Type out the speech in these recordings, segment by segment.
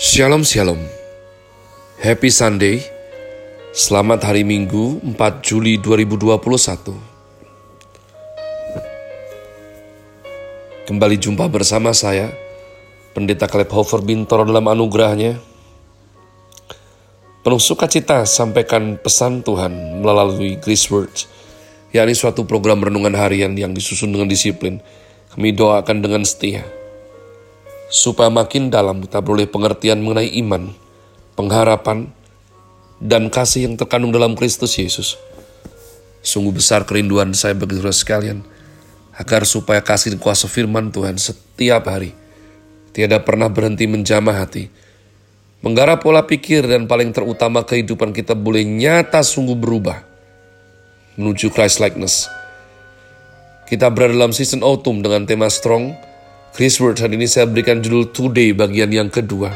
Shalom Shalom. Happy Sunday. Selamat hari Minggu 4 Juli 2021 Kembali jumpa bersama saya Pendeta Caleb Hofer Bintoro dalam anugerahnya. Penuh sukacita sampaikan pesan Tuhan melalui Grace Words yakni suatu program renungan harian yang disusun dengan disiplin. Kami doakan dengan setia supaya makin dalam kita beroleh pengertian mengenai iman, pengharapan, dan kasih yang terkandung dalam Kristus Yesus. Sungguh besar kerinduan saya bagi saudara sekalian, agar supaya kasih dan kuasa firman Tuhan setiap hari tiada pernah berhenti menjamah hati, menggarap pola pikir dan paling terutama kehidupan kita boleh nyata sungguh berubah menuju Christ likeness. Kita berada dalam season autumn dengan tema strong, Chris Word hari ini saya berikan judul Today bagian yang kedua.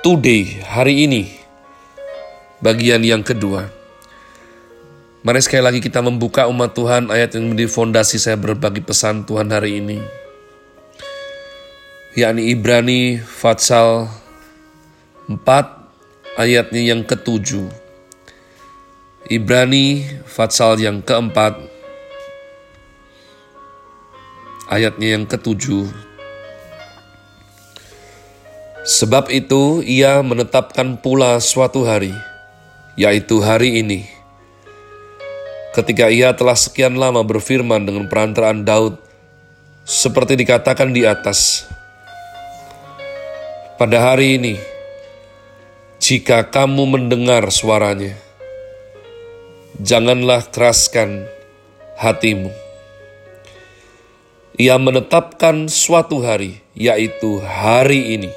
Today, hari ini, bagian yang kedua. Mari sekali lagi kita membuka umat Tuhan ayat yang menjadi fondasi saya berbagi pesan Tuhan hari ini. Yakni Ibrani Fatsal 4 ayatnya yang ketujuh. Ibrani Fatsal yang keempat ayatnya yang ketujuh. Sebab itu ia menetapkan pula suatu hari, yaitu hari ini. Ketika ia telah sekian lama berfirman dengan perantaraan Daud, seperti dikatakan di atas, pada hari ini, jika kamu mendengar suaranya, janganlah keraskan hatimu ia menetapkan suatu hari, yaitu hari ini.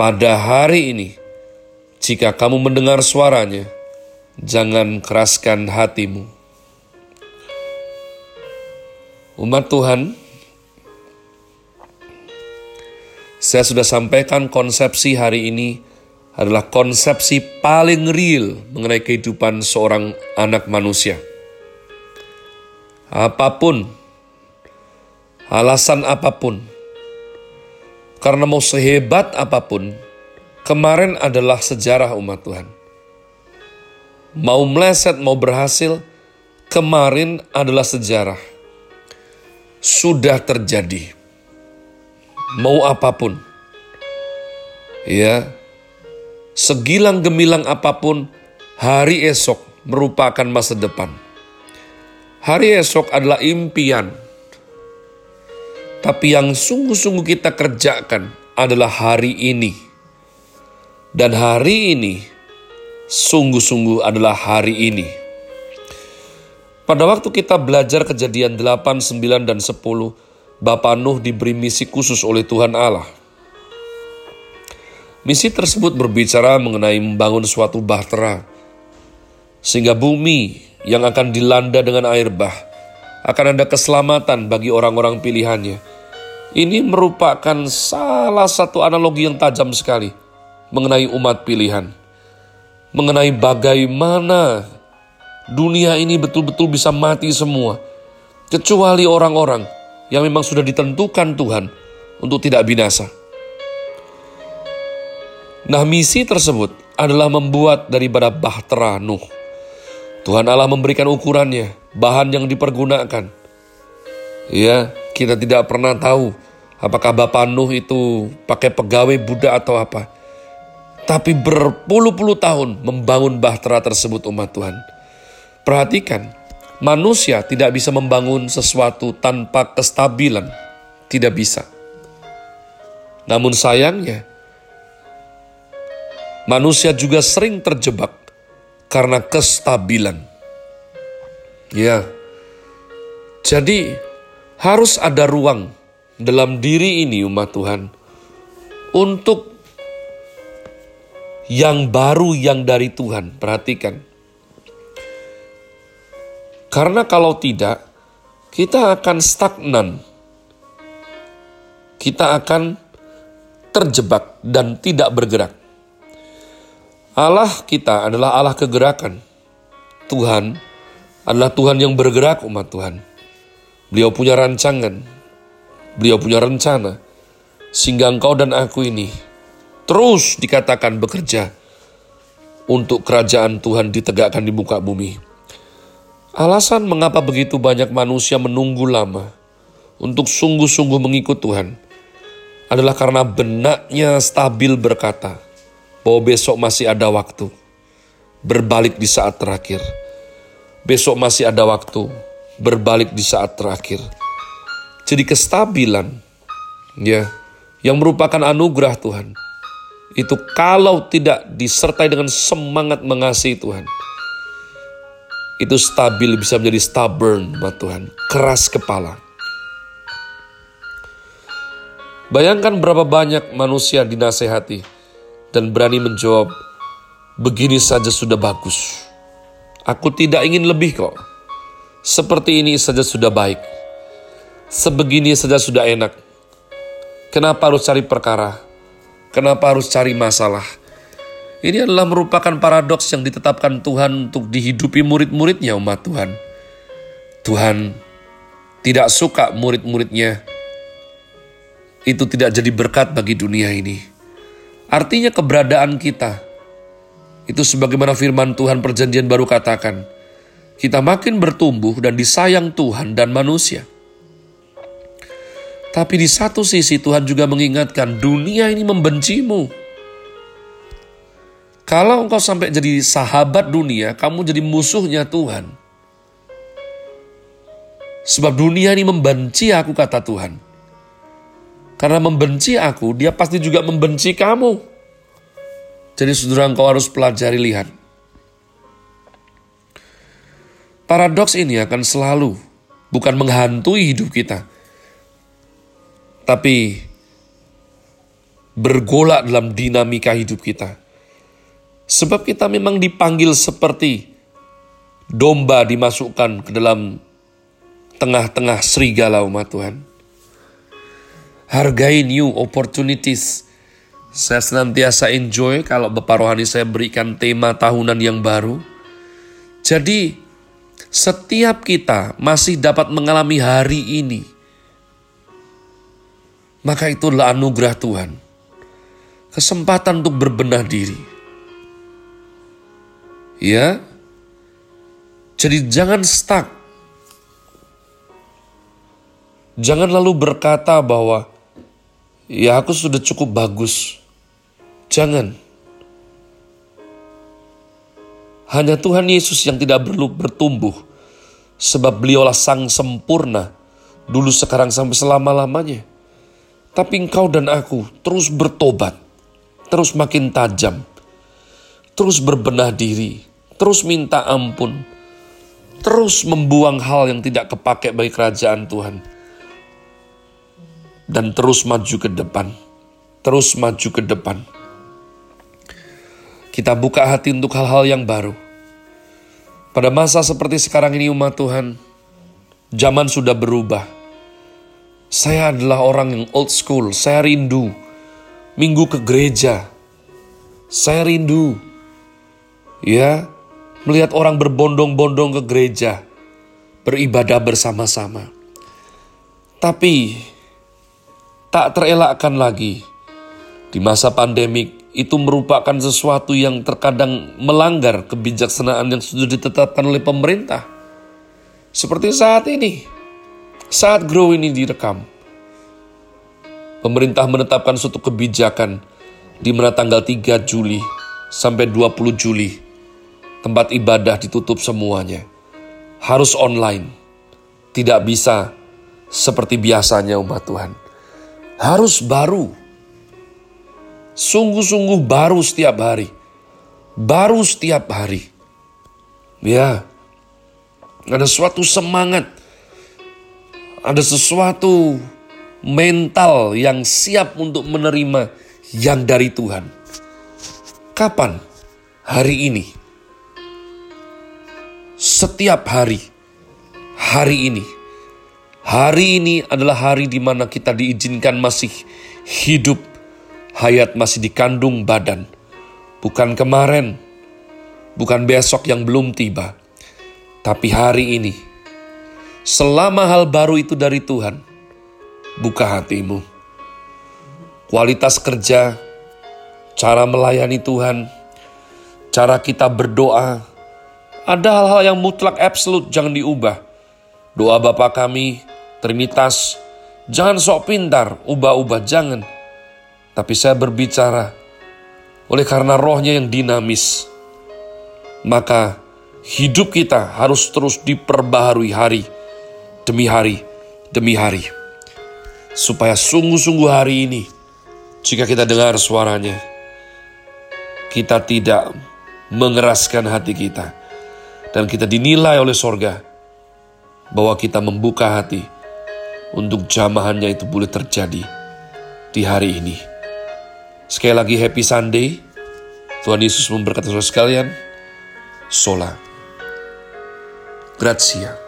Pada hari ini, jika kamu mendengar suaranya, jangan keraskan hatimu. Umat Tuhan, saya sudah sampaikan konsepsi hari ini adalah konsepsi paling real mengenai kehidupan seorang anak manusia. Apa pun alasan apa pun. Karena mau sehebat apa pun, kemarin adalah sejarah umat Tuhan. Mau meleset, mau berhasil, kemarin adalah sejarah. Sudah terjadi. Mau apa pun. Ya, segilang gemilang apa pun, hari esok merupakan masa depan. Hari esok adalah impian, tapi yang sungguh-sungguh kita kerjakan adalah hari ini. Dan hari ini sungguh-sungguh adalah hari ini. Pada waktu kita belajar kejadian 8, 9, dan 10, Bapak Nuh diberi misi khusus oleh Tuhan Allah. Misi tersebut berbicara mengenai membangun suatu bahtera, sehingga bumi yang akan dilanda dengan air bah akan ada keselamatan bagi orang-orang pilihannya ini merupakan salah satu analogi yang tajam sekali mengenai umat pilihan. Mengenai bagaimana dunia ini betul-betul bisa mati semua. Kecuali orang-orang yang memang sudah ditentukan Tuhan untuk tidak binasa. Nah misi tersebut adalah membuat daripada bahtera Nuh. Tuhan Allah memberikan ukurannya, bahan yang dipergunakan. Ya, kita tidak pernah tahu apakah Bapak Nuh itu pakai pegawai Buddha atau apa. Tapi berpuluh-puluh tahun membangun bahtera tersebut umat Tuhan. Perhatikan, manusia tidak bisa membangun sesuatu tanpa kestabilan. Tidak bisa. Namun sayangnya, manusia juga sering terjebak karena kestabilan. Ya, jadi harus ada ruang dalam diri ini umat Tuhan untuk yang baru yang dari Tuhan. Perhatikan. Karena kalau tidak, kita akan stagnan. Kita akan terjebak dan tidak bergerak. Allah kita adalah Allah kegerakan. Tuhan adalah Tuhan yang bergerak umat Tuhan. Beliau punya rancangan. Beliau punya rencana. Sehingga engkau dan aku ini terus dikatakan bekerja untuk kerajaan Tuhan ditegakkan di muka bumi. Alasan mengapa begitu banyak manusia menunggu lama untuk sungguh-sungguh mengikut Tuhan adalah karena benaknya stabil berkata bahwa besok masih ada waktu berbalik di saat terakhir. Besok masih ada waktu berbalik di saat terakhir. Jadi kestabilan ya yang merupakan anugerah Tuhan itu kalau tidak disertai dengan semangat mengasihi Tuhan, itu stabil bisa menjadi stubborn, buat Tuhan, keras kepala. Bayangkan berapa banyak manusia dinasehati dan berani menjawab, begini saja sudah bagus. Aku tidak ingin lebih kok. Seperti ini saja sudah baik. Sebegini saja sudah enak. Kenapa harus cari perkara? Kenapa harus cari masalah? Ini adalah merupakan paradoks yang ditetapkan Tuhan untuk dihidupi murid-muridnya umat Tuhan. Tuhan tidak suka murid-muridnya itu tidak jadi berkat bagi dunia ini. Artinya keberadaan kita itu sebagaimana firman Tuhan perjanjian baru katakan, kita makin bertumbuh dan disayang Tuhan dan manusia. Tapi di satu sisi Tuhan juga mengingatkan dunia ini membencimu. Kalau engkau sampai jadi sahabat dunia, kamu jadi musuhnya Tuhan. Sebab dunia ini membenci aku kata Tuhan. Karena membenci aku, dia pasti juga membenci kamu. Jadi saudara engkau harus pelajari lihat. Paradoks ini akan selalu bukan menghantui hidup kita, tapi bergolak dalam dinamika hidup kita. Sebab kita memang dipanggil seperti domba dimasukkan ke dalam tengah-tengah serigala umat Tuhan. Hargai new opportunities. Saya senantiasa enjoy kalau Bapak Rohani saya berikan tema tahunan yang baru. Jadi, setiap kita masih dapat mengalami hari ini maka itulah anugerah Tuhan. Kesempatan untuk berbenah diri. Ya. Jadi jangan stuck. Jangan lalu berkata bahwa ya aku sudah cukup bagus. Jangan. Hanya Tuhan Yesus yang tidak perlu bertumbuh. Sebab beliaulah sang sempurna. Dulu sekarang sampai selama-lamanya. Tapi engkau dan aku terus bertobat, terus makin tajam, terus berbenah diri, terus minta ampun, terus membuang hal yang tidak kepake bagi kerajaan Tuhan. Dan terus maju ke depan, terus maju ke depan. Kita buka hati untuk hal-hal yang baru. Pada masa seperti sekarang ini umat Tuhan, zaman sudah berubah saya adalah orang yang old school, saya rindu minggu ke gereja. Saya rindu ya melihat orang berbondong-bondong ke gereja, beribadah bersama-sama. Tapi tak terelakkan lagi di masa pandemik itu merupakan sesuatu yang terkadang melanggar kebijaksanaan yang sudah ditetapkan oleh pemerintah. Seperti saat ini, saat Grow ini direkam, pemerintah menetapkan suatu kebijakan di mana tanggal 3 Juli sampai 20 Juli tempat ibadah ditutup semuanya. Harus online. Tidak bisa seperti biasanya umat Tuhan. Harus baru. Sungguh-sungguh baru setiap hari. Baru setiap hari. Ya. Ada suatu semangat ada sesuatu mental yang siap untuk menerima yang dari Tuhan. Kapan? Hari ini. Setiap hari. Hari ini. Hari ini adalah hari di mana kita diizinkan masih hidup. Hayat masih dikandung badan. Bukan kemarin. Bukan besok yang belum tiba. Tapi hari ini Selama hal baru itu dari Tuhan, buka hatimu. Kualitas kerja cara melayani Tuhan, cara kita berdoa. Ada hal-hal yang mutlak absolut jangan diubah. Doa Bapa kami, Trinitas, jangan sok pintar, ubah-ubah, jangan. Tapi saya berbicara, oleh karena rohnya yang dinamis, maka hidup kita harus terus diperbaharui hari demi hari demi hari. Supaya sungguh-sungguh hari ini, jika kita dengar suaranya, kita tidak mengeraskan hati kita. Dan kita dinilai oleh sorga bahwa kita membuka hati untuk jamahannya itu boleh terjadi di hari ini. Sekali lagi happy Sunday. Tuhan Yesus memberkati saudara sekalian. Sola. Grazie.